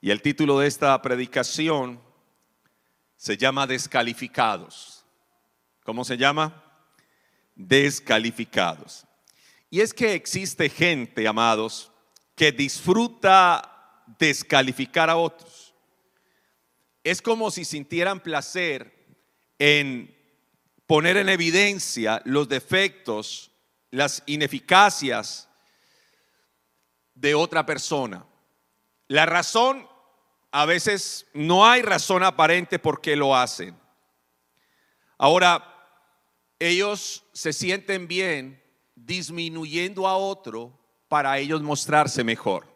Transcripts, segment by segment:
Y el título de esta predicación se llama Descalificados. ¿Cómo se llama? Descalificados. Y es que existe gente, amados, que disfruta descalificar a otros. Es como si sintieran placer en poner en evidencia los defectos, las ineficacias de otra persona. La razón, a veces no hay razón aparente por qué lo hacen. Ahora, ellos se sienten bien disminuyendo a otro para ellos mostrarse mejor.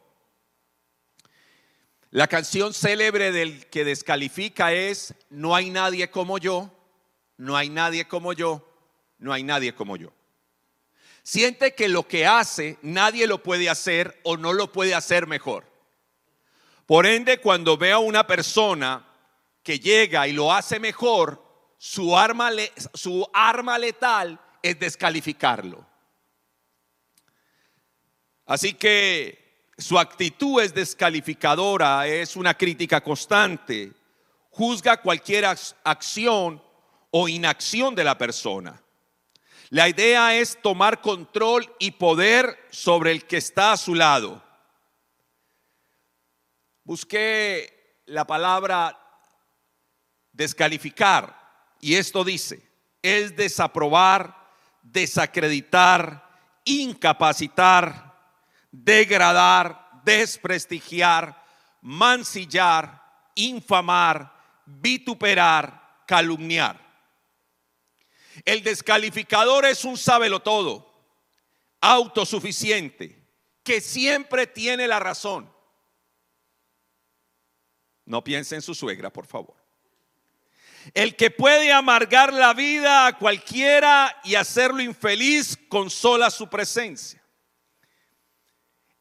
La canción célebre del que descalifica es, no hay nadie como yo, no hay nadie como yo, no hay nadie como yo. Siente que lo que hace nadie lo puede hacer o no lo puede hacer mejor. Por ende, cuando ve a una persona que llega y lo hace mejor, su arma, su arma letal es descalificarlo. Así que su actitud es descalificadora, es una crítica constante, juzga cualquier acción o inacción de la persona. La idea es tomar control y poder sobre el que está a su lado. Busqué la palabra descalificar y esto dice, es desaprobar, desacreditar, incapacitar, degradar, desprestigiar, mancillar, infamar, vituperar, calumniar. El descalificador es un todo, autosuficiente, que siempre tiene la razón. No piense en su suegra, por favor. El que puede amargar la vida a cualquiera y hacerlo infeliz con sola su presencia.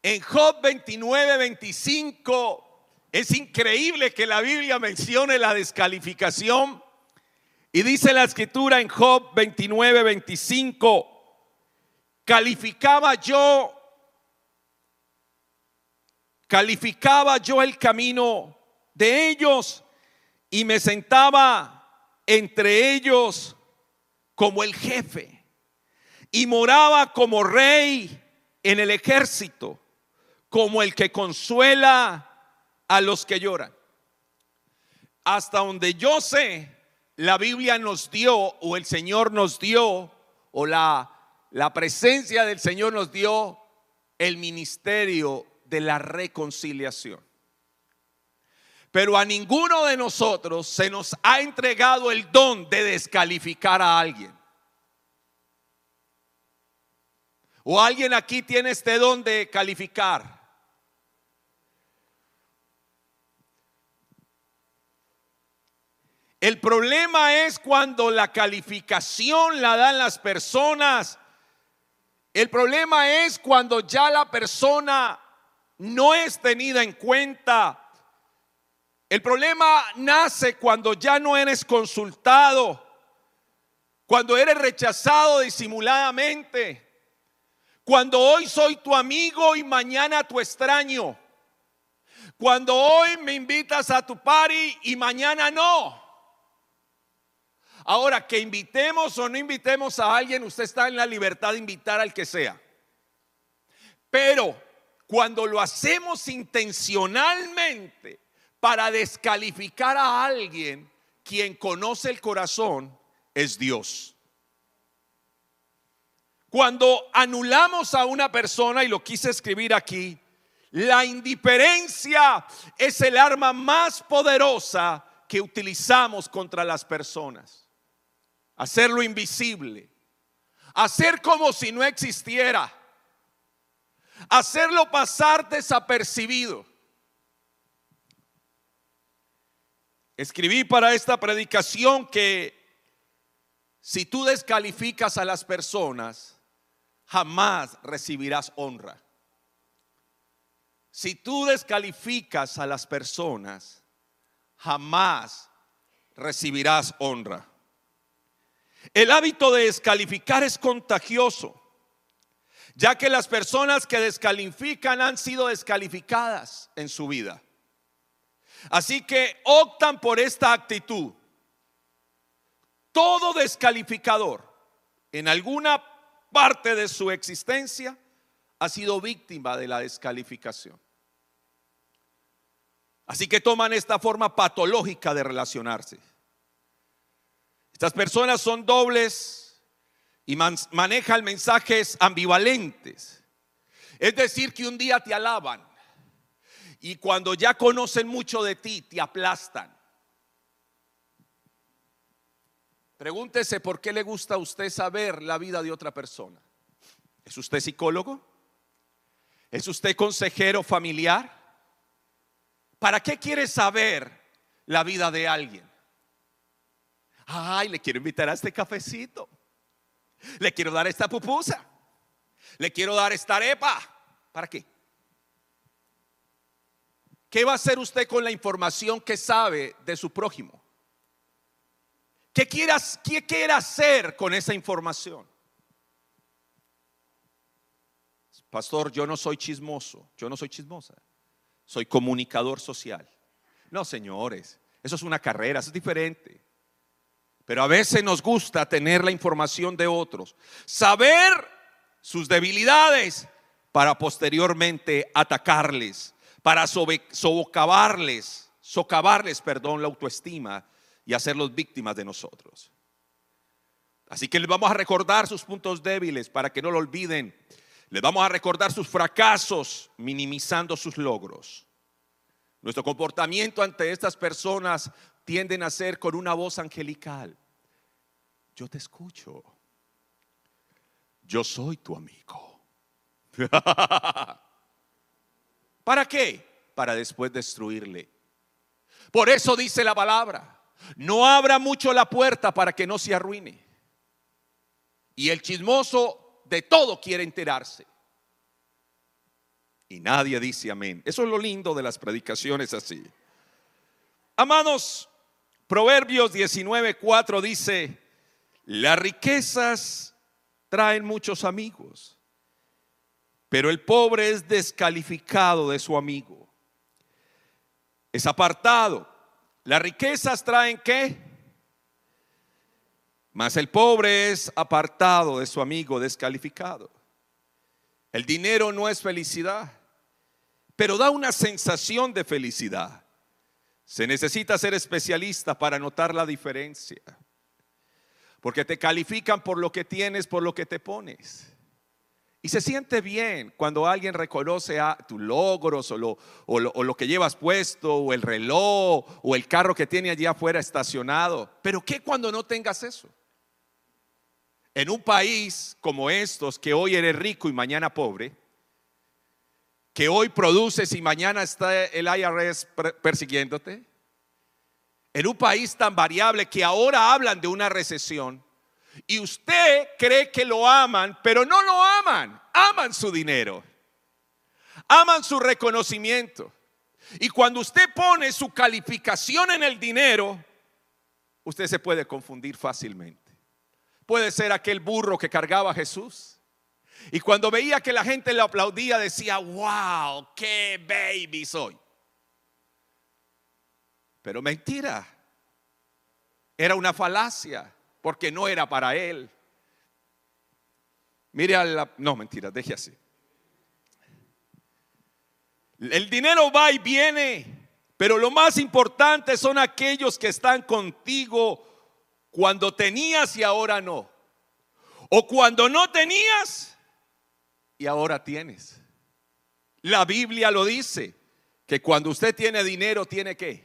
En Job 29, 25 es increíble que la Biblia mencione la descalificación y dice la escritura en Job 29, 25, calificaba yo, calificaba yo el camino ellos y me sentaba entre ellos como el jefe y moraba como rey en el ejército, como el que consuela a los que lloran. Hasta donde yo sé, la Biblia nos dio o el Señor nos dio o la, la presencia del Señor nos dio el ministerio de la reconciliación. Pero a ninguno de nosotros se nos ha entregado el don de descalificar a alguien. ¿O alguien aquí tiene este don de calificar? El problema es cuando la calificación la dan las personas. El problema es cuando ya la persona no es tenida en cuenta. El problema nace cuando ya no eres consultado, cuando eres rechazado disimuladamente, cuando hoy soy tu amigo y mañana tu extraño, cuando hoy me invitas a tu party y mañana no. Ahora, que invitemos o no invitemos a alguien, usted está en la libertad de invitar al que sea. Pero cuando lo hacemos intencionalmente para descalificar a alguien, quien conoce el corazón es Dios. Cuando anulamos a una persona, y lo quise escribir aquí, la indiferencia es el arma más poderosa que utilizamos contra las personas hacerlo invisible, hacer como si no existiera, hacerlo pasar desapercibido. Escribí para esta predicación que si tú descalificas a las personas, jamás recibirás honra. Si tú descalificas a las personas, jamás recibirás honra. El hábito de descalificar es contagioso, ya que las personas que descalifican han sido descalificadas en su vida. Así que optan por esta actitud. Todo descalificador en alguna parte de su existencia ha sido víctima de la descalificación. Así que toman esta forma patológica de relacionarse. Estas personas son dobles y manejan mensajes ambivalentes. Es decir, que un día te alaban y cuando ya conocen mucho de ti, te aplastan. Pregúntese por qué le gusta a usted saber la vida de otra persona. ¿Es usted psicólogo? ¿Es usted consejero familiar? ¿Para qué quiere saber la vida de alguien? Ay, le quiero invitar a este cafecito. Le quiero dar esta pupusa. Le quiero dar esta arepa. ¿Para qué? ¿Qué va a hacer usted con la información que sabe de su prójimo? ¿Qué quiere, hacer con esa información? Pastor, yo no soy chismoso, yo no soy chismosa soy comunicador social. No, señores, eso es una carrera, eso es diferente. Pero a veces nos gusta tener la información de otros, saber sus debilidades para posteriormente atacarles, para socavarles, socavarles, perdón, la autoestima y hacerlos víctimas de nosotros. Así que les vamos a recordar sus puntos débiles para que no lo olviden les vamos a recordar sus fracasos, minimizando sus logros. Nuestro comportamiento ante estas personas tienden a ser con una voz angelical. Yo te escucho. Yo soy tu amigo. ¿Para qué? Para después destruirle. Por eso dice la palabra, no abra mucho la puerta para que no se arruine. Y el chismoso de todo quiere enterarse. Y nadie dice amén. Eso es lo lindo de las predicaciones así. Amados, Proverbios 19:4 dice, las riquezas traen muchos amigos, pero el pobre es descalificado de su amigo. Es apartado. Las riquezas traen qué? Mas el pobre es apartado de su amigo descalificado. El dinero no es felicidad, pero da una sensación de felicidad. Se necesita ser especialista para notar la diferencia. Porque te califican por lo que tienes, por lo que te pones. Y se siente bien cuando alguien reconoce a tus logros o lo, o, lo, que llevas puesto, o el reloj, o el carro que tiene allí afuera estacionado. Pero ¿qué cuando no tengas eso? En un país como estos, que hoy eres rico y mañana pobre, que hoy produces y mañana está el IRS persiguiéndote, en un país tan variable que ahora hablan de una recesión, y usted cree que lo aman, pero no lo aman, aman su dinero, aman su reconocimiento. Y cuando usted pone su calificación en el dinero, usted se puede confundir fácilmente. Puede ser aquel burro que cargaba a Jesús. Y cuando veía que la gente le aplaudía, decía, wow, qué baby soy. Pero mentira. Era una falacia, porque no era para él. Mire la... No, mentira, deje así. El dinero va y viene, pero lo más importante son aquellos que están contigo cuando tenías y ahora no. O cuando no tenías y ahora tienes. La Biblia lo dice, que cuando usted tiene dinero, tiene que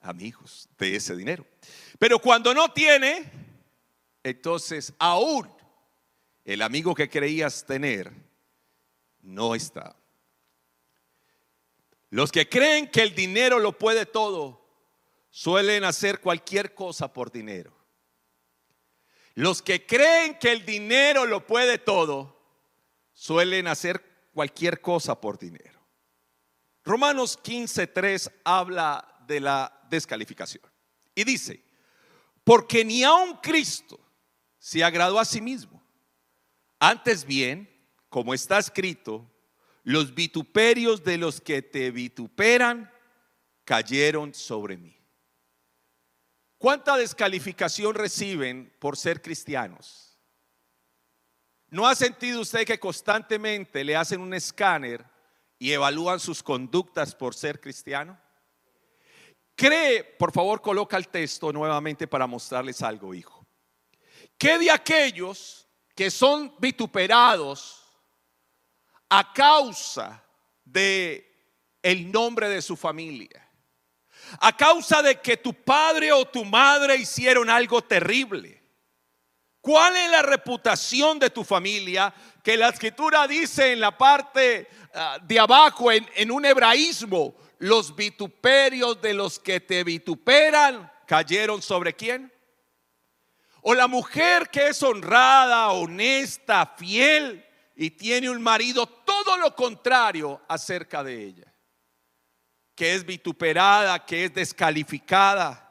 amigos de ese dinero. Pero cuando no tiene, entonces aún el amigo que creías tener no está. Los que creen que el dinero lo puede todo, suelen hacer cualquier cosa por dinero. Los que creen que el dinero lo puede todo, suelen hacer cualquier cosa por dinero. Romanos 15:3 habla de la descalificación y dice, porque ni aun Cristo se agradó a sí mismo. Antes bien, como está escrito, los vituperios de los que te vituperan cayeron sobre mí. ¿Cuánta descalificación reciben por ser cristianos? ¿No ha sentido usted que constantemente le hacen un escáner y evalúan sus conductas por ser cristiano? Cree, por favor, coloca el texto nuevamente para mostrarles algo, hijo. ¿Qué de aquellos que son vituperados a causa de el nombre de su familia? A causa de que tu padre o tu madre hicieron algo terrible. ¿Cuál es la reputación de tu familia? Que la escritura dice en la parte ah, de abajo, en, en un hebraísmo, los vituperios de los que te vituperan cayeron sobre quién? O la mujer que es honrada, honesta, fiel y tiene un marido todo lo contrario acerca de ella. Que es vituperada, que es descalificada.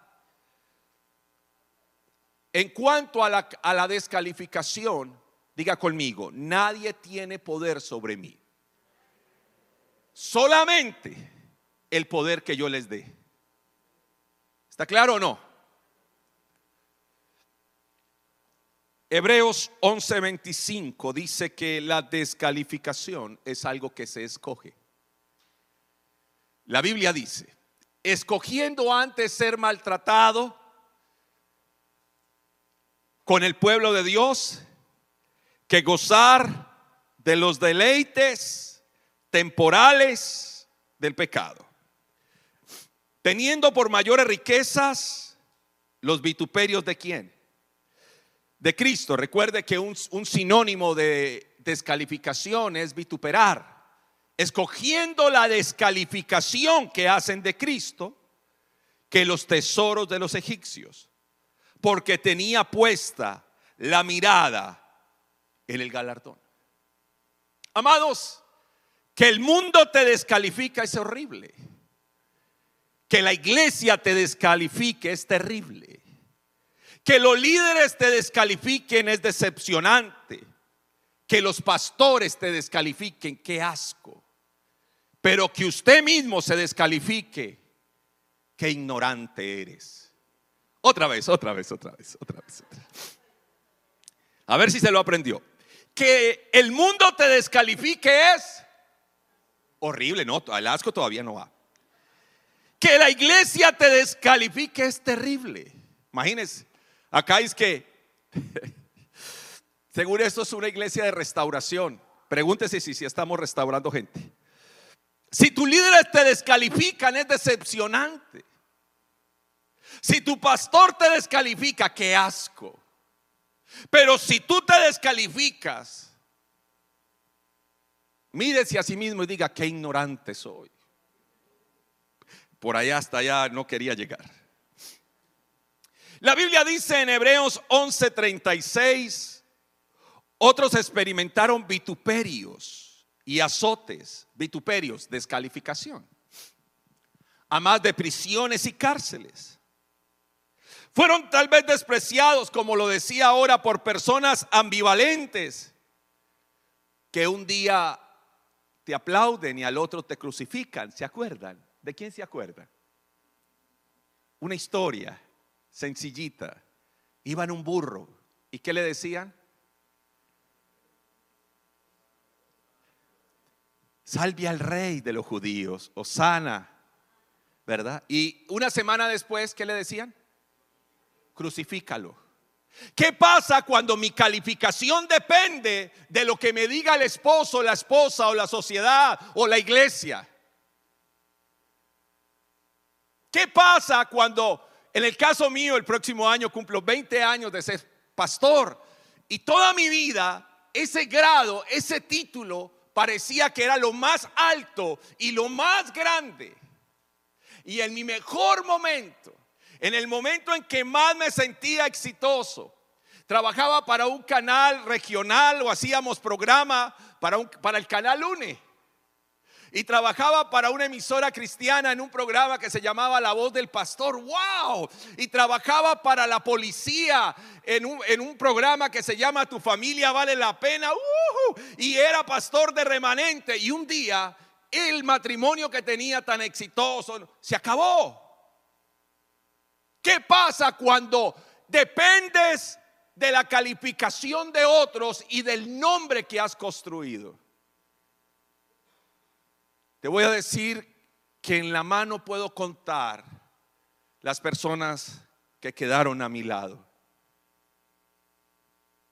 En cuanto a la, descalificación, diga conmigo, nadie tiene poder sobre mí. Solamente el poder que yo les dé. ¿Está claro o no? Hebreos 11:25 dice que la descalificación es algo que se escoge. La Biblia dice, escogiendo antes ser maltratado con el pueblo de Dios que gozar de los deleites temporales del pecado teniendo por mayores riquezas los vituperios de quién? De Cristo. Recuerde que un, sinónimo de descalificación es vituperar. Escogiendo la descalificación que hacen de Cristo que los tesoros de los egipcios, porque tenía puesta la mirada en el galardón. Amados, que el mundo te descalifica es horrible que la iglesia te descalifique es terrible. Que los líderes te descalifiquen es decepcionante. Que los pastores te descalifiquen, qué asco. Pero que usted mismo se descalifique, qué ignorante eres. Otra vez, otra vez, otra vez, otra vez. A ver si se lo aprendió. Que el mundo te descalifique es horrible, no, el asco todavía no va. Que la iglesia te descalifique es terrible. Imagínense, acá es que, según esto es una iglesia de restauración. Pregúntese si, si estamos restaurando gente. Si tus líderes te descalifican es decepcionante. Si tu pastor te descalifica, qué asco. Pero si tú te descalificas, mírese a sí mismo y diga, qué ignorante soy por allá hasta allá no quería llegar. La Biblia dice en Hebreos 11:36, otros experimentaron vituperios y azotes, vituperios, descalificación, a más de prisiones y cárceles. Fueron tal vez despreciados, como lo decía ahora, por personas ambivalentes que un día te aplauden y al otro te crucifican, ¿se acuerdan? ¿De quién se acuerda? Una historia sencillita. Iban un burro. ¿Y qué le decían? Salve al rey de los judíos, Osana, ¿verdad? Y una semana después, ¿qué le decían? Crucifícalo. ¿Qué pasa cuando mi calificación depende de lo que me diga el esposo, la esposa o la sociedad o la iglesia? ¿Qué pasa cuando, en el caso mío, el próximo año cumplo 20 años de ser pastor y toda mi vida ese grado, ese título parecía que era lo más alto y lo más grande? Y en mi mejor momento, en el momento en que más me sentía exitoso, trabajaba para un canal regional o hacíamos programa para, para el canal UNE y trabajaba para una emisora cristiana en un programa que se llamaba La Voz del Pastor. ¡Wow! Y trabajaba para la policía en un, en un programa que se llama Tu familia vale la pena. Y era pastor de remanente. Y un día el matrimonio que tenía tan exitoso se acabó. ¿Qué pasa cuando dependes de la calificación de otros y del nombre que has construido? Te voy a decir que en la mano puedo contar las personas que quedaron a mi lado.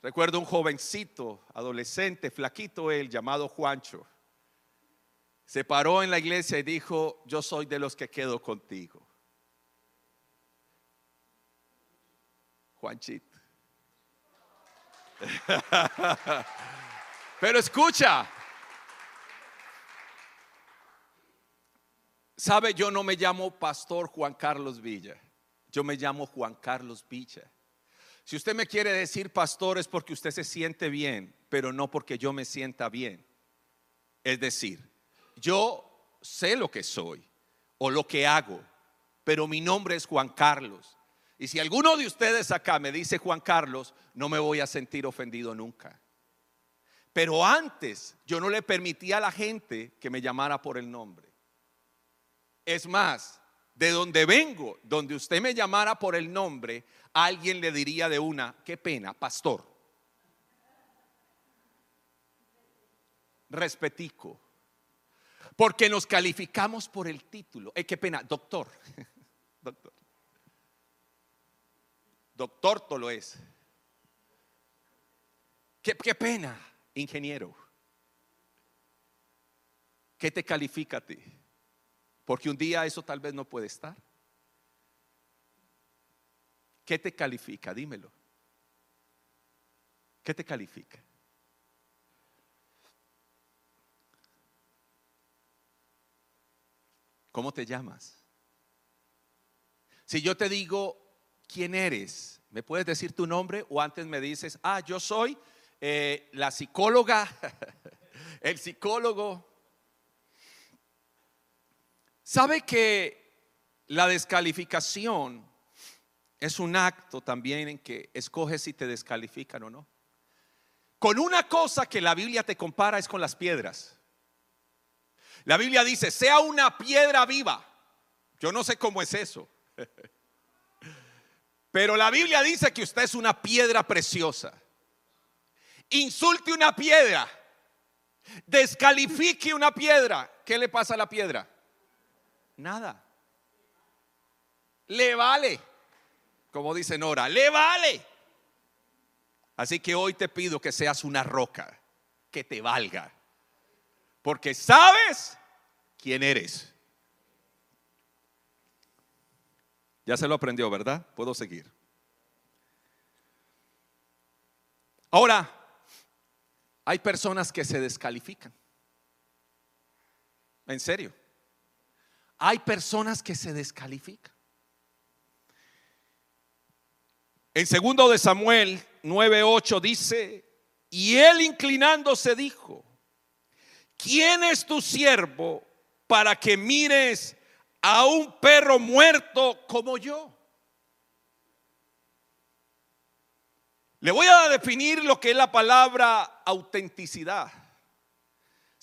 Recuerdo un jovencito, adolescente, flaquito él, llamado Juancho. Se paró en la iglesia y dijo, yo soy de los que quedo contigo. Juanchito. Pero escucha, sabe, yo no me llamo Pastor Juan Carlos Villa, yo me llamo Juan Carlos Villa. Si usted me quiere decir pastor es porque usted se siente bien, pero no porque yo me sienta bien. Es decir, yo sé lo que soy o lo que hago, pero mi nombre es Juan Carlos. Y si alguno de ustedes acá me dice Juan Carlos, no me voy a sentir ofendido nunca. Pero antes yo no le permitía a la gente que me llamara por el nombre. Es más, de donde vengo, donde usted me llamara por el nombre, alguien le diría de una, qué pena, pastor. Respetico. Porque nos calificamos por el título. Eh, qué pena, doctor. doctor. Doctor Tolo es. Qué, qué pena, ingeniero. ¿Qué te califica? Porque un día eso tal vez no puede estar. ¿Qué te califica? Dímelo. ¿Qué te califica? ¿Cómo te llamas? Si yo te digo quién eres, ¿me puedes decir tu nombre o antes me dices, ah, yo soy eh, la psicóloga, el psicólogo? ¿Sabe que la descalificación es un acto también en que escoges si te descalifican o no. Con una cosa que la Biblia te compara es con las piedras. La Biblia dice, sea una piedra viva. Yo no sé cómo es eso. Pero la Biblia dice que usted es una piedra preciosa. Insulte una piedra. Descalifique una piedra. ¿Qué le pasa a la piedra? Nada. Le vale como dice Nora, le vale. Así que hoy te pido que seas una roca, que te valga, porque sabes quién eres. Ya se lo aprendió, ¿verdad? Puedo seguir. Ahora, hay personas que se descalifican. En serio. Hay personas que se descalifican. En segundo de Samuel 9:8 dice, y él inclinándose dijo, ¿quién es tu siervo para que mires a un perro muerto como yo? Le voy a definir lo que es la palabra autenticidad.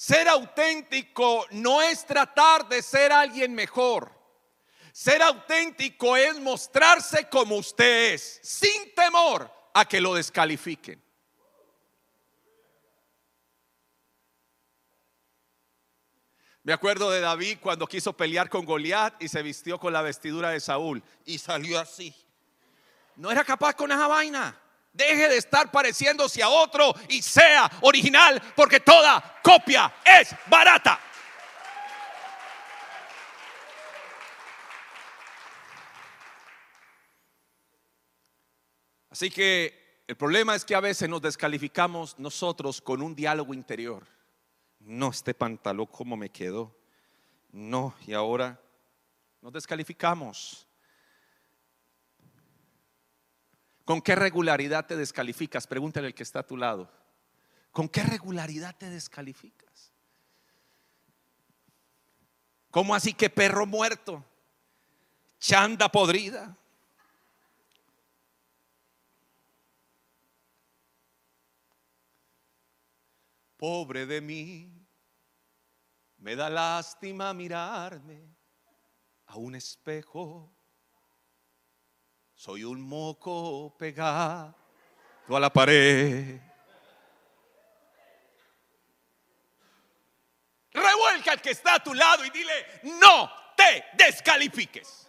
Ser auténtico no es tratar de ser alguien mejor. Ser auténtico es mostrarse como usted es, sin temor a que lo descalifiquen. Me acuerdo de David cuando quiso pelear con Goliat y se vistió con la vestidura de Saúl y salió así. No era capaz con esa vaina. Deje de estar pareciéndose a otro y sea original porque toda copia es barata. Así que el problema es que a veces nos descalificamos nosotros con un diálogo interior. No, este pantalón, ¿cómo me quedó? No, y ahora nos descalificamos. ¿Con qué regularidad te descalificas? Pregúntale al que está a tu lado. ¿Con qué regularidad te descalificas? ¿Cómo así que perro muerto? Chanda podrida. Pobre de mí, Me da lástima mirarme a un espejo. Soy un moco pegado a la pared. Revuelca al que está a tu lado y dile, no te descalifiques.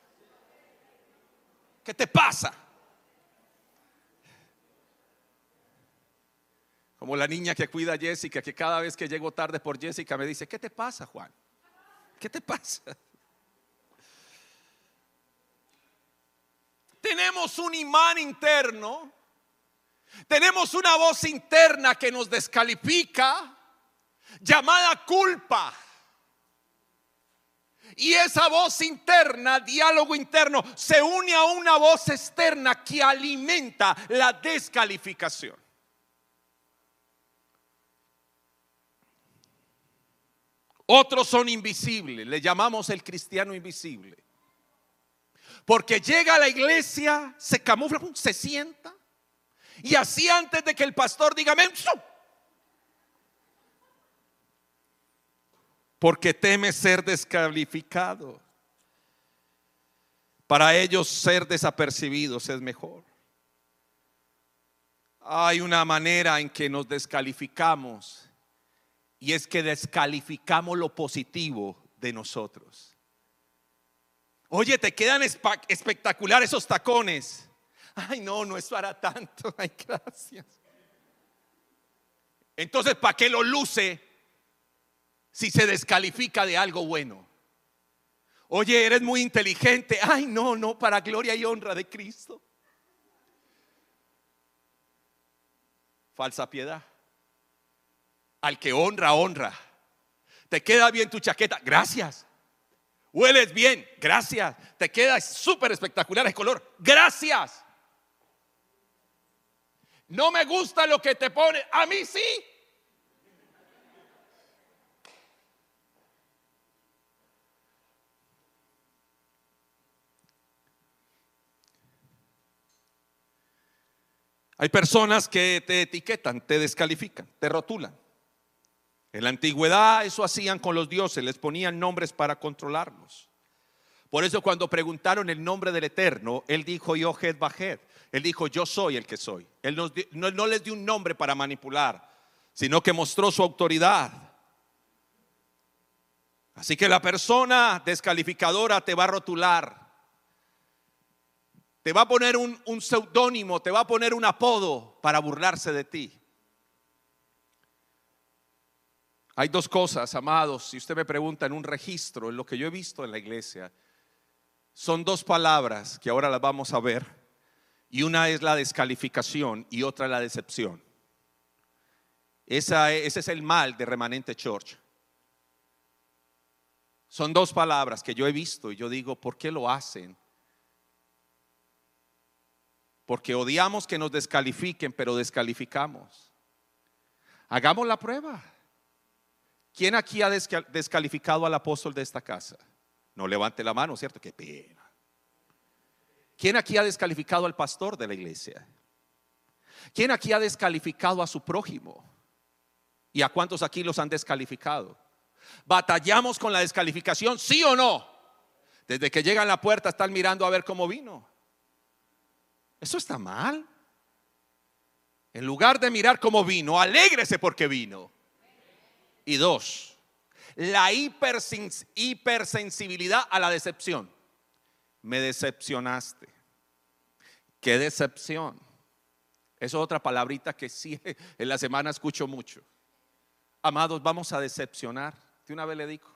¿Qué te pasa? Como la niña que cuida a Jessica, que cada vez que llego tarde por Jessica me dice, ¿qué te pasa, Juan? ¿Qué te pasa? Tenemos un imán interno, tenemos una voz interna que nos descalifica, llamada culpa. Y esa voz interna, diálogo interno, se une a una voz externa que alimenta la descalificación. Otros son invisibles, le llamamos el cristiano invisible. Porque llega a la iglesia, se camufla, se sienta. Y así antes de que el pastor diga, porque teme ser descalificado. Para ellos ser desapercibidos es mejor. Hay una manera en que nos descalificamos y es que descalificamos lo positivo de nosotros. Oye, te quedan espectacular esos tacones. Ay, no, no es para tanto. Ay, gracias. Entonces, ¿para qué lo luce si se descalifica de algo bueno? Oye, eres muy inteligente. Ay, no, no, para gloria y honra de Cristo. Falsa piedad. Al que honra, honra. Te queda bien tu chaqueta, gracias. Hueles bien, gracias. Te queda súper espectacular el color, gracias. No me gusta lo que te pone, a mí sí. Hay personas que te etiquetan, te descalifican, te rotulan. En la antigüedad eso hacían con los dioses, les ponían nombres para controlarlos. Por eso cuando preguntaron el nombre del Eterno, él dijo Yohed Bahed. Él dijo yo soy el que soy. Él no, no les dio un nombre para manipular, sino que mostró su autoridad. Así que la persona descalificadora te va a rotular. Te va a poner un, un seudónimo, te va a poner un apodo para burlarse de ti. Hay dos cosas, amados, si usted me pregunta en un registro, en lo que yo he visto en la iglesia, son dos palabras que ahora las vamos a ver, y una es la descalificación y otra la decepción. ese es el mal de remanente church. Son dos palabras que yo he visto y yo digo, ¿por qué lo hacen? Porque odiamos que nos descalifiquen, pero descalificamos. Hagamos la prueba. ¿Quién aquí ha descalificado al apóstol de esta casa? No levante la mano, ¿cierto? Qué pena. ¿Quién aquí ha descalificado al pastor de la iglesia? ¿Quién aquí ha descalificado a su prójimo? ¿Y a cuántos aquí los han descalificado? ¿Batallamos con la descalificación? ¿Sí o no? Desde que llegan a la puerta están mirando a ver cómo vino. Eso está mal. En lugar de mirar cómo vino, alégrese porque vino. Y dos, la hipersensibilidad a la decepción. Me decepcionaste. Qué decepción. Esa es otra palabrita que sí en la semana escucho mucho. Amados, vamos a decepcionar. De una vez le digo.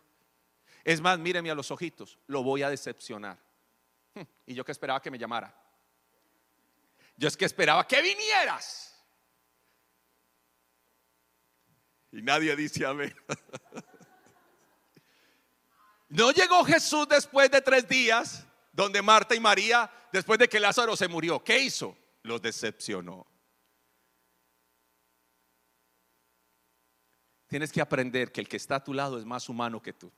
Es más, míreme a los ojitos, lo voy a decepcionar. Y yo que esperaba que me llamara. Yo es que esperaba que vinieras. Y nadie dice amén. No llegó Jesús después de tres días, donde Marta y María, después de que Lázaro se murió, ¿qué hizo? Los decepcionó. Tienes que aprender que el que está a tu lado es más humano que tú.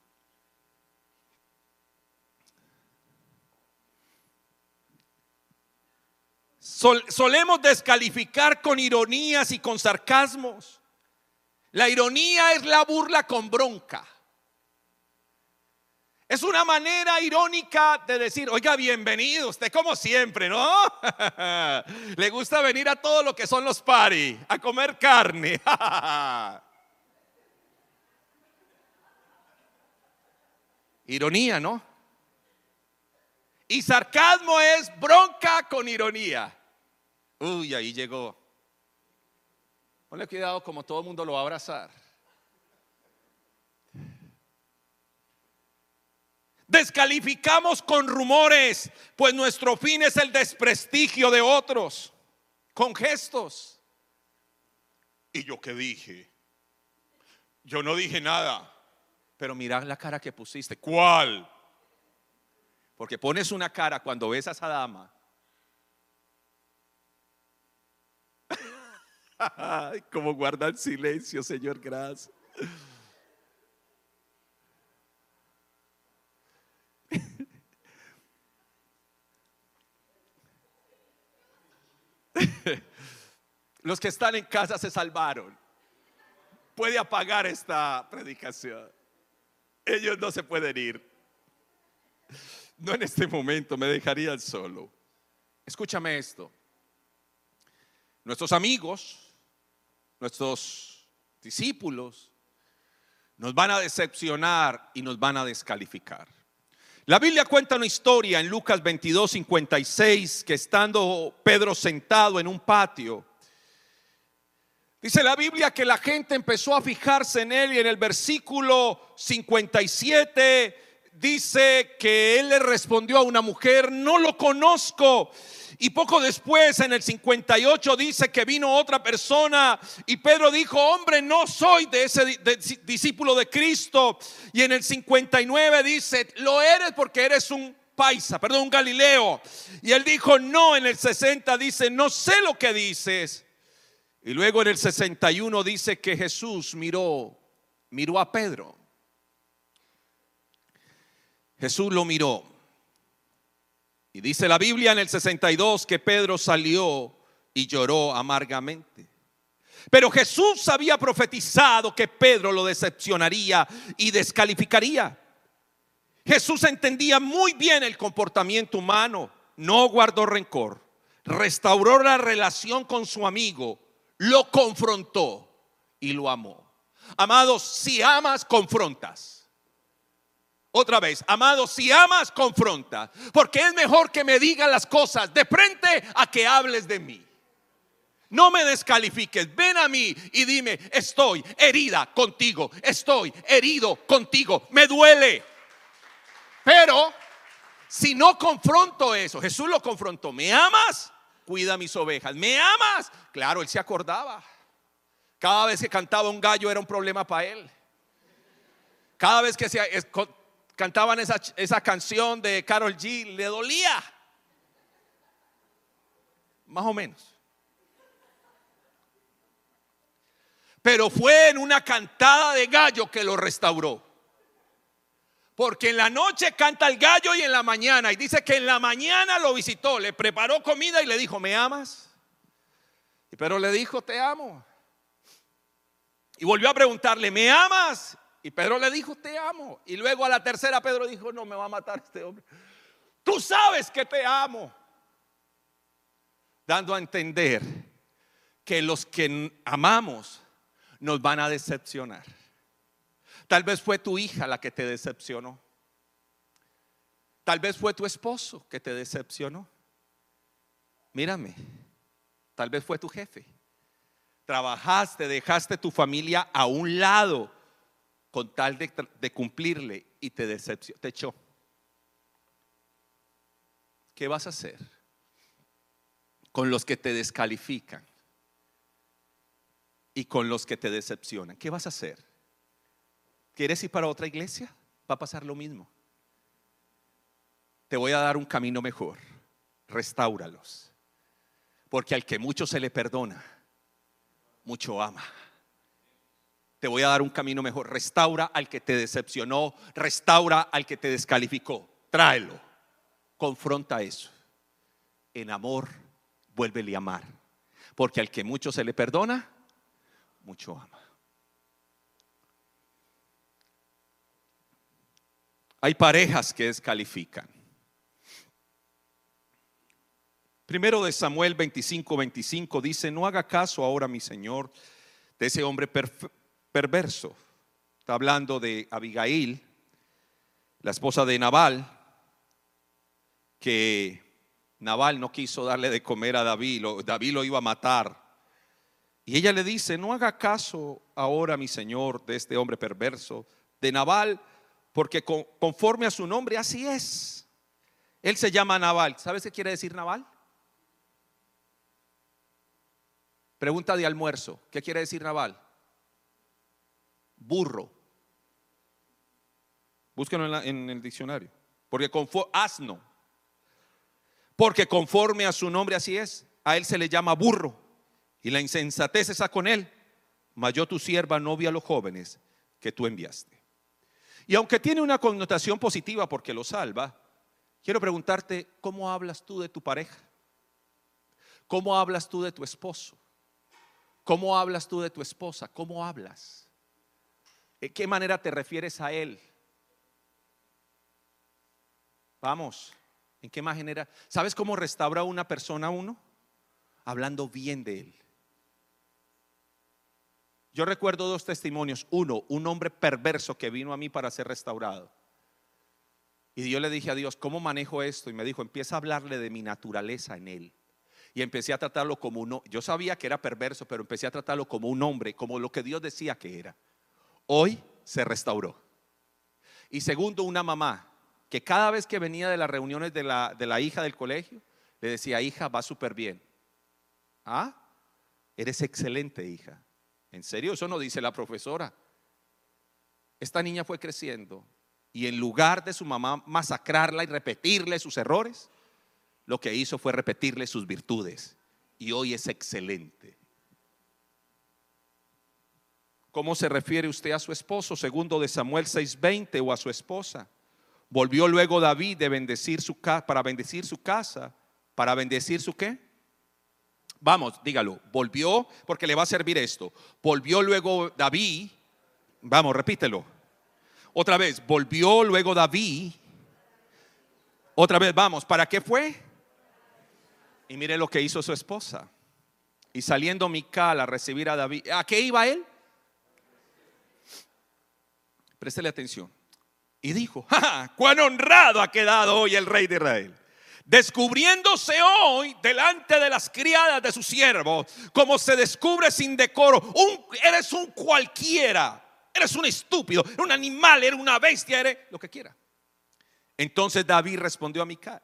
solemos descalificar con ironías y con sarcasmos. La ironía es la burla con bronca. Es una manera irónica de decir, oiga, bienvenido, usted como siempre, ¿no? Le gusta venir a todo lo que son los paris, a comer carne. Ironía, ¿no? Y sarcasmo es bronca con ironía. Uy, ahí llegó. Ponle cuidado como todo el mundo lo va a abrazar. Descalificamos con rumores, pues nuestro fin es el desprestigio de otros, con gestos. ¿Y yo qué dije? Yo no dije nada, pero mira la cara que pusiste. ¿Cuál? Porque pones una cara cuando ves a esa dama. Como guarda el silencio, Señor, gracias. Los que están en casa se salvaron. Puede apagar esta predicación. Ellos no se pueden ir. No en este momento, me dejarían solo. Escúchame esto. Nuestros amigos, nuestros discípulos, nos van a decepcionar y nos van a descalificar. La Biblia cuenta una historia en Lucas 22, 56, que estando Pedro sentado en un patio, dice la Biblia que la gente empezó a fijarse en él y en el versículo 57 dice que él le respondió a una mujer, no lo conozco. Y poco después, en el 58, dice que vino otra persona y Pedro dijo, hombre, no soy de ese discípulo de Cristo. Y en el 59 dice, lo eres porque eres un paisa, perdón, un galileo. Y él dijo, no, en el 60 dice, no sé lo que dices. Y luego en el 61 dice que Jesús miró, miró a Pedro. Jesús lo miró y dice la Biblia en el 62 que Pedro salió y lloró amargamente. Pero Jesús había profetizado que Pedro lo decepcionaría y descalificaría. Jesús entendía muy bien el comportamiento humano, no guardó rencor, restauró la relación con su amigo, lo confrontó y lo amó. Amados, si amas, confrontas. Otra vez, amado, si amas, confronta. Porque es mejor que me digan las cosas de frente a que hables de mí. No me descalifiques, ven a mí y dime, estoy herida contigo, estoy herido contigo, me duele. Pero si no confronto eso, Jesús lo confrontó, ¿me amas? Cuida mis ovejas, ¿me amas? Claro, él se acordaba. Cada vez que cantaba un gallo era un problema para él. Cada vez que se cantaban esa, esa canción de Carol G, le dolía. Más o menos. Pero fue en una cantada de gallo que lo restauró. Porque en la noche canta el gallo y en la mañana. Y dice que en la mañana lo visitó, le preparó comida y le dijo, ¿me amas? Pero le dijo, te amo. Y volvió a preguntarle, ¿me amas? Y Pedro le dijo, te amo. Y luego a la tercera Pedro dijo, no, me va a matar este hombre. Tú sabes que te amo. Dando a entender que los que amamos nos van a decepcionar. Tal vez fue tu hija la que te decepcionó. Tal vez fue tu esposo que te decepcionó. Mírame, tal vez fue tu jefe. Trabajaste, dejaste tu familia a un lado con tal de, cumplirle y te decepcionó, echó. ¿Qué vas a hacer con los que te descalifican y con los que te decepcionan? ¿Qué vas a hacer? ¿Quieres ir para otra iglesia? Va a pasar lo mismo. Te voy a dar un camino mejor. Restáuralos. Porque al que mucho se le perdona, mucho ama te voy a dar un camino mejor. Restaura al que te decepcionó, restaura al que te descalificó. Tráelo, confronta eso. En amor, vuélvele a amar. Porque al que mucho se le perdona, mucho ama. Hay parejas que descalifican. Primero de Samuel 25, 25 dice, no haga caso ahora, mi Señor, de ese hombre perverso. Está hablando de Abigail, la esposa de Nabal, que Nabal no quiso darle de comer a David, David lo iba a matar. Y ella le dice, no haga caso ahora, mi Señor, de este hombre perverso, de Nabal, porque conforme a su nombre así es. Él se llama Nabal. ¿Sabes qué quiere decir Nabal? Pregunta de almuerzo. ¿Qué quiere decir Nabal? Burro. Búsquenlo en, el diccionario. Porque conforme, asno. Porque conforme a su nombre así es. A él se le llama burro. Y la insensatez está con él. Mas yo tu sierva no vi a los jóvenes que tú enviaste. Y aunque tiene una connotación positiva porque lo salva, quiero preguntarte, ¿cómo hablas tú de tu pareja? ¿Cómo hablas tú de tu esposo? ¿Cómo hablas tú de tu esposa? ¿Cómo hablas? ¿De qué manera te refieres a él? Vamos, ¿en qué manera? ¿Sabes cómo restaura una persona uno? Hablando bien de él. Yo recuerdo dos testimonios. Uno, un hombre perverso que vino a mí para ser restaurado. Y yo le dije a Dios, ¿cómo manejo esto? Y me dijo, empieza a hablarle de mi naturaleza en él y empecé a tratarlo como uno. Yo sabía que era perverso, pero empecé a tratarlo como un hombre, como lo que Dios decía que era. Hoy se restauró. Y segundo, una mamá que cada vez que venía de las reuniones de la, de la hija del colegio, le decía, hija, va súper bien. ¿Ah? Eres excelente, hija. ¿En serio? Eso no dice la profesora. Esta niña fue creciendo y en lugar de su mamá masacrarla y repetirle sus errores, lo que hizo fue repetirle sus virtudes y hoy es excelente. ¿Cómo se refiere usted a su esposo? Segundo de Samuel 6:20 o a su esposa. Volvió luego David de bendecir su casa para bendecir su casa, para bendecir su qué? Vamos, dígalo. Volvió porque le va a servir esto. Volvió luego David. Vamos, repítelo. Otra vez, volvió luego David. Otra vez, vamos, ¿para qué fue? Y mire lo que hizo su esposa. Y saliendo Mical a recibir a David, ¿a qué iba él? Préstele atención. Y dijo, ¡Ja, cuán honrado ha quedado hoy el rey de Israel! Descubriéndose hoy delante de las criadas de su siervo, como se descubre sin decoro, un, eres un cualquiera, eres un estúpido, un animal, eres una bestia, eres lo que quiera. Entonces David respondió a Mical,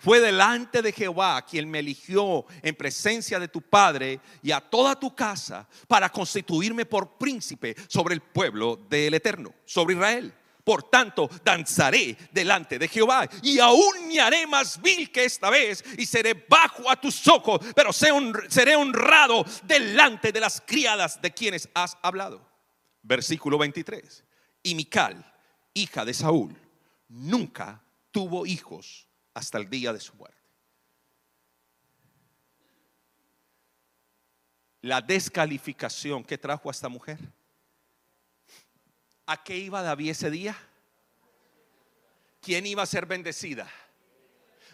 fue delante de Jehová quien me eligió en presencia de tu padre y a toda tu casa para constituirme por príncipe sobre el pueblo del Eterno, sobre Israel. Por tanto, danzaré delante de Jehová y aún me haré más vil que esta vez y seré bajo a tus ojos, pero seré honrado delante de las criadas de quienes has hablado. Versículo 23. Y Mical, hija de Saúl, nunca tuvo hijos hasta el día de su muerte. La descalificación que trajo a esta mujer. ¿A qué iba David ese día? ¿Quién iba a ser bendecida?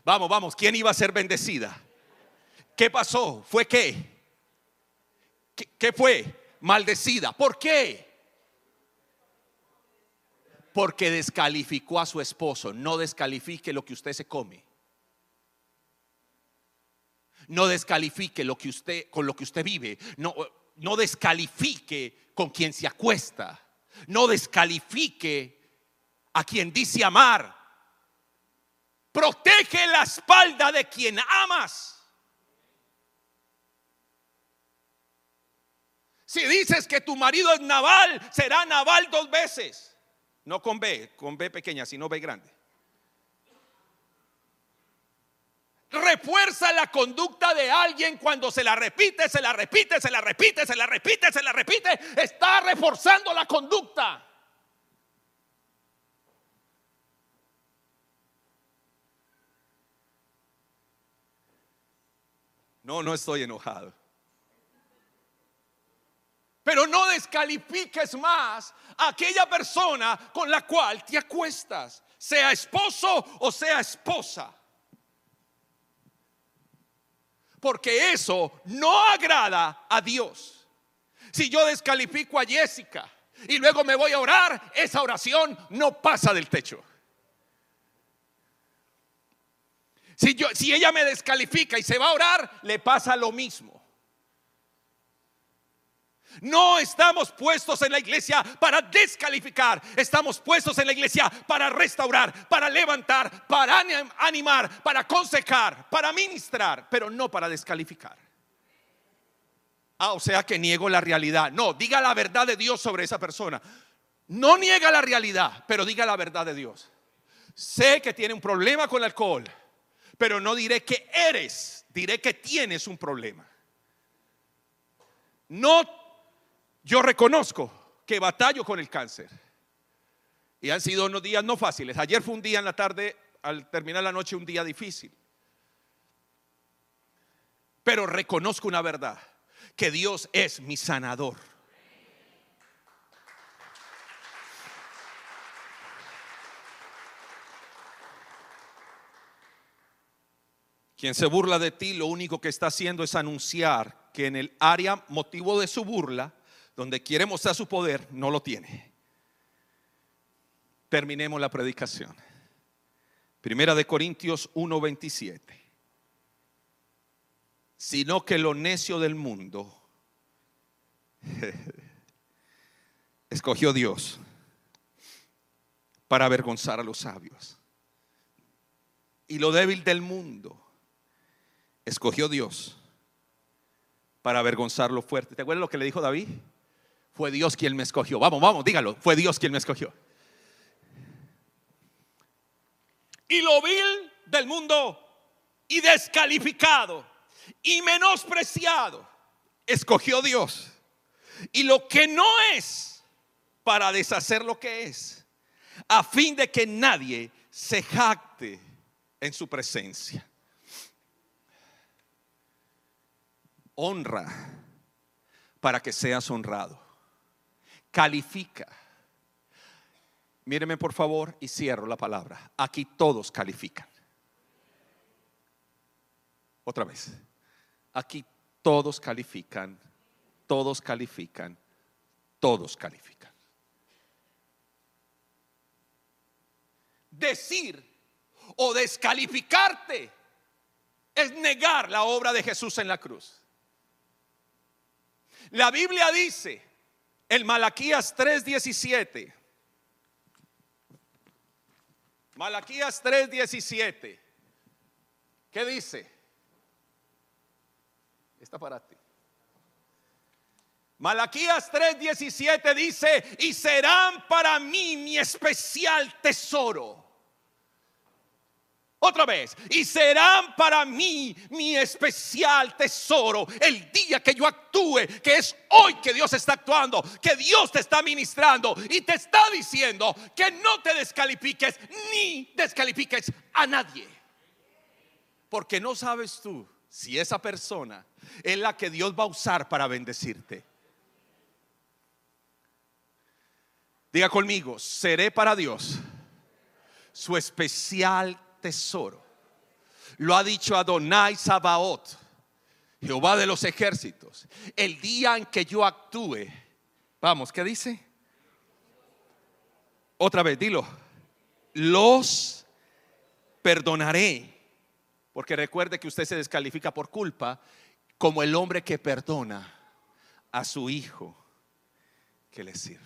Vamos, vamos, ¿quién iba a ser bendecida? ¿Qué pasó? ¿Fue qué? ¿Qué, qué fue? Maldecida. ¿Por qué? Porque descalificó a su esposo. No descalifique lo que usted se come. No descalifique lo que usted con lo que usted vive. No, no descalifique con quien se acuesta. No descalifique a quien dice amar. Protege la espalda de quien amas. Si dices que tu marido es naval, será naval dos veces. No con B, con B pequeña, sino B grande. Refuerza la conducta de alguien cuando se la repite, se la repite, se la repite, se la repite, se la repite. Está reforzando la conducta. No, no estoy enojado. Pero no descalifiques más a aquella persona con la cual te acuestas, sea esposo o sea esposa. Porque eso no agrada a Dios. Si yo descalifico a Jessica y luego me voy a orar, esa oración no pasa del techo. Si, yo, si ella me descalifica y se va a orar, le pasa lo mismo. No estamos puestos en la iglesia para descalificar, estamos puestos en la iglesia para restaurar, para levantar, para animar, para aconsejar, para ministrar, pero no para descalificar. Ah, o sea que niego la realidad. No, diga la verdad de Dios sobre esa persona. No niega la realidad, pero diga la verdad de Dios. Sé que tiene un problema con el alcohol pero no diré que eres, diré que tienes un problema. No, yo reconozco que batallo con el cáncer. Y han sido unos días no fáciles. Ayer fue un día en la tarde, al terminar la noche, un día difícil. Pero reconozco una verdad, que Dios es mi sanador. Quien se burla de ti lo único que está haciendo es anunciar que en el área motivo de su burla, donde quiere mostrar su poder, no lo tiene. Terminemos la predicación. Primera de Corintios 1:27. Sino que lo necio del mundo escogió Dios para avergonzar a los sabios. Y lo débil del mundo escogió Dios para avergonzar lo fuerte. ¿Te acuerdas lo que le dijo David? Fue Dios quien me escogió. Vamos, vamos, dígalo. Fue Dios quien me escogió. Y lo vil del mundo y descalificado y menospreciado, escogió Dios. Y lo que no es para deshacer lo que es, a fin de que nadie se jacte en su presencia. honra para que seas honrado. Califica. Míreme por favor y cierro la palabra. Aquí todos califican. Otra vez. Aquí todos califican, todos califican, todos califican. Decir o descalificarte es negar la obra de Jesús en la cruz. La Biblia dice, el Malaquías 3:17, Malaquías 3:17, ¿qué dice? Está para ti. Malaquías 3:17 dice, y serán para mí mi especial tesoro otra vez, y serán para mí mi especial tesoro el día que yo actúe, que es hoy que Dios está actuando, que Dios te está ministrando y te está diciendo que no te descalifiques ni descalifiques a nadie. Porque no sabes tú si esa persona es la que Dios va a usar para bendecirte. Diga conmigo, seré para Dios su especial tesoro. Lo ha dicho Adonai Sabaoth, Jehová de los ejércitos. El día en que yo actúe, vamos, ¿qué dice? Otra vez, dilo. Los perdonaré. Porque recuerde que usted se descalifica por culpa como el hombre que perdona a su hijo que le sirve.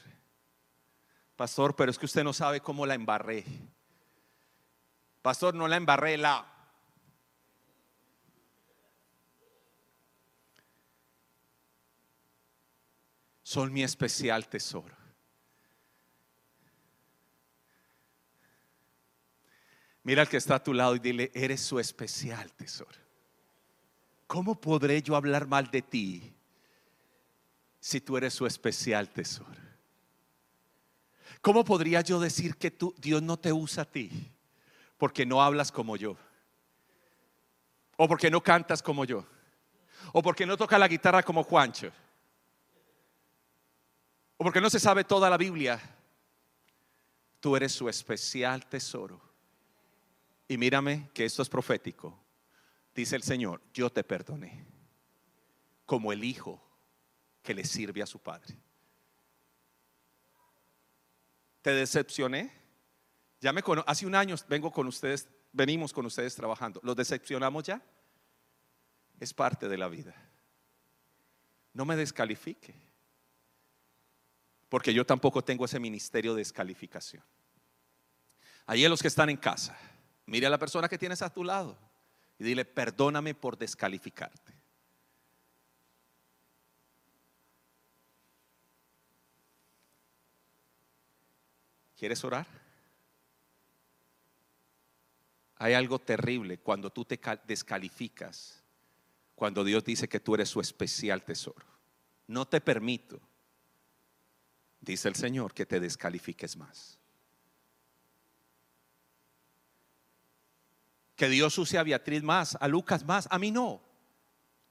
Pastor, pero es que usted no sabe cómo la embarré. Pastor, no la embarré la. Son mi especial tesoro. Mira al que está a tu lado y dile, eres su especial tesoro. ¿Cómo podré yo hablar mal de ti si tú eres su especial tesoro? ¿Cómo podría yo decir que tú, Dios no te usa a ti? Porque no hablas como yo. O porque no cantas como yo. O porque no tocas la guitarra como Juancho. o porque no se sabe toda la Biblia, tú eres su especial tesoro. Y mírame que esto es profético. Dice el Señor, yo te perdoné como el hijo que le sirve a su padre. ¿Te decepcioné? Ya me hace un año vengo con ustedes, venimos con ustedes trabajando. ¿Los decepcionamos ya? Es parte de la vida. No me descalifique. Porque yo tampoco tengo ese ministerio de descalificación. Ahí los que están en casa, mire a la persona que tienes a tu lado y dile, perdóname por descalificarte. ¿Quieres orar? Hay algo terrible cuando tú te descalificas, cuando Dios dice que tú eres su especial tesoro. No te permito, dice el Señor, que te descalifiques más. Que Dios use a Beatriz más, a Lucas más, a mí no.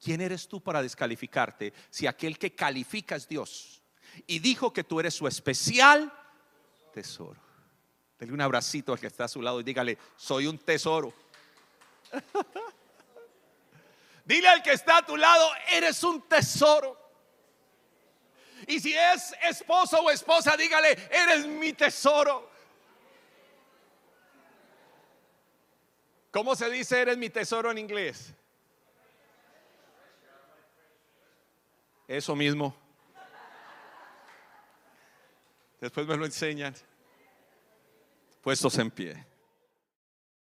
¿Quién eres tú para descalificarte si aquel que califica es Dios? Y dijo que tú eres su especial tesoro. Dele un abracito al que está a su lado y dígale, soy un tesoro. Dile al que está a tu lado, eres un tesoro. Y si es esposo o esposa, dígale, eres mi tesoro. ¿Cómo se dice eres mi tesoro en inglés? Eso mismo. Después me lo enseñan. Puestos en pie.